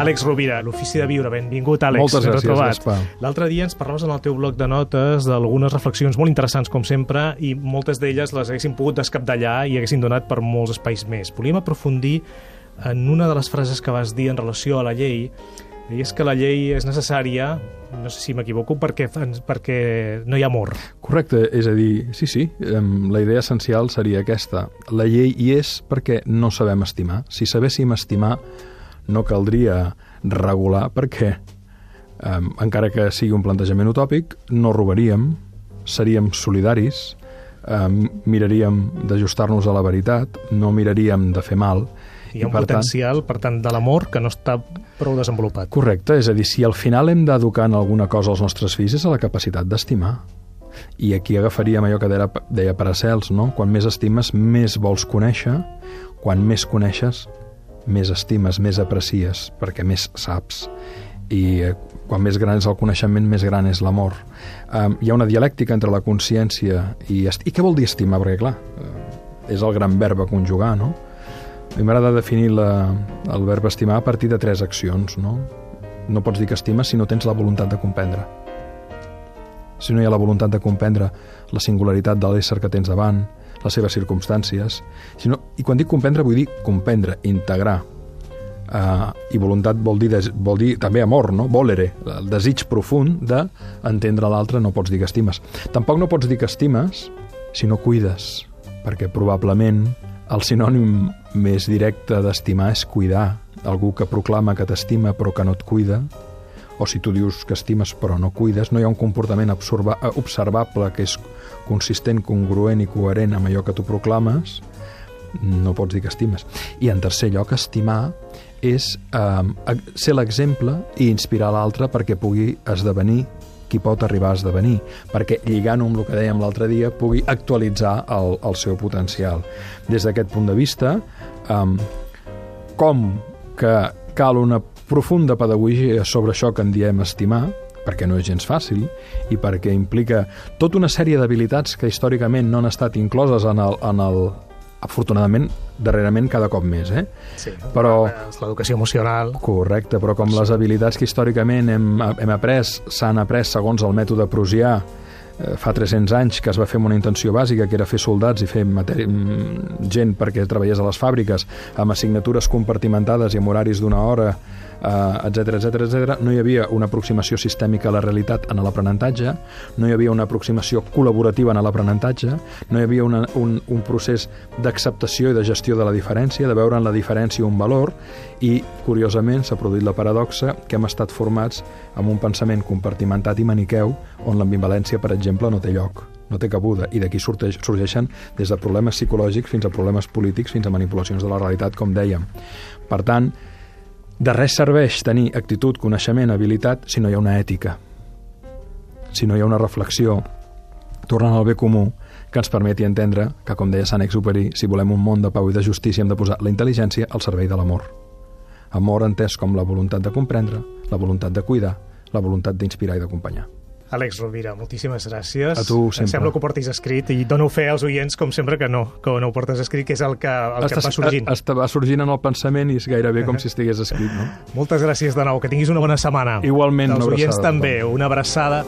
Àlex Rovira, l'ofici de viure. Benvingut, Àlex. Moltes gràcies. Gaspar. L'altre dia ens parlaves en el teu bloc de notes d'algunes reflexions molt interessants, com sempre, i moltes d'elles les haguessin pogut descapdallar i haguessin donat per molts espais més. Volíem aprofundir en una de les frases que vas dir en relació a la llei, Deies que la llei és necessària, no sé si m'equivoco, perquè, perquè no hi ha amor. Correcte, és a dir, sí, sí, la idea essencial seria aquesta. La llei hi és perquè no sabem estimar. Si sabéssim estimar, no caldria regular perquè, em, encara que sigui un plantejament utòpic, no robaríem, seríem solidaris, em, miraríem d'ajustar-nos a la veritat, no miraríem de fer mal, Hi ha un per tant- potencial, per tant, de l'amor que no està prou desenvolupat. Correcte, és a dir, si al final hem d'educar en alguna cosa als nostres fills és a la capacitat d'estimar. I aquí agafaríem allò que deia, deia Paracels, no? Quan més estimes, més vols conèixer. Quan més coneixes, més estimes, més aprecies, perquè més saps. I eh, quan més gran és el coneixement, més gran és l'amor. Um, hi ha una dialèctica entre la consciència i... I què vol dir estimar? Perquè, clar, eh, és el gran verb a conjugar, no? A mi m'agrada definir la, el verb estimar a partir de tres accions, no? No pots dir que estimes si no tens la voluntat de comprendre. Si no hi ha la voluntat de comprendre la singularitat de l'ésser que tens davant, les seves circumstàncies... Si no, I quan dic comprendre, vull dir comprendre, integrar. Uh, I voluntat vol dir, des, vol dir també amor, no? Volere, el desig profund d'entendre l'altre, no pots dir que estimes. Tampoc no pots dir que estimes si no cuides, perquè probablement el sinònim més directe d'estimar és cuidar. Algú que proclama que t'estima però que no et cuida, o si tu dius que estimes però no cuides, no hi ha un comportament absorba, observable que és consistent, congruent i coherent amb allò que tu proclames, no pots dir que estimes. I en tercer lloc, estimar és eh, ser l'exemple i inspirar l'altre perquè pugui esdevenir qui pot arribar a esdevenir, perquè lligant-ho amb el que dèiem l'altre dia, pugui actualitzar el, el seu potencial. Des d'aquest punt de vista, um, com que cal una profunda pedagogia sobre això que en diem estimar, perquè no és gens fàcil i perquè implica tota una sèrie d'habilitats que històricament no han estat incloses en el, en el afortunadament, darrerament cada cop més, eh? Sí, Però- L'educació emocional... Correcte, però com les habilitats que històricament hem, hem après, s'han après segons el mètode prusià, fa 300 anys que es va fer amb una intenció bàsica, que era fer soldats i fer materi... mm, gent perquè treballés a les fàbriques, amb assignatures compartimentades i amb horaris d'una hora, etc etc etc. no hi havia una aproximació sistèmica a la realitat en l'aprenentatge, no hi havia una aproximació col·laborativa en l'aprenentatge, no hi havia una, un, un procés d'acceptació i de gestió de la diferència, de veure en la diferència un valor, i, curiosament, s'ha produït la paradoxa que hem estat formats amb un pensament compartimentat i maniqueu on l'ambivalència, per exemple, no té lloc no té cabuda, i d'aquí sorgeixen des de problemes psicològics fins a problemes polítics, fins a manipulacions de la realitat, com dèiem. Per tant, de res serveix tenir actitud, coneixement, habilitat, si no hi ha una ètica, si no hi ha una reflexió, tornant al bé comú, que ens permeti entendre que, com deia Sant Exuperi, si volem un món de pau i de justícia hem de posar la intel·ligència al servei de l'amor. Amor entès com la voluntat de comprendre, la voluntat de cuidar, la voluntat d'inspirar i d'acompanyar. Àlex Rovira, moltíssimes gràcies. A tu, sempre. Em sembla que ho portis escrit i dono fe als oients, com sempre, que no, que no ho portes escrit, que és el que, el que et va sorgint. Està, va sorgint en el pensament i és gairebé com si estigués escrit, no? Moltes gràcies de nou, que tinguis una bona setmana. Igualment, Dels una oients abraçada també, una abraçada.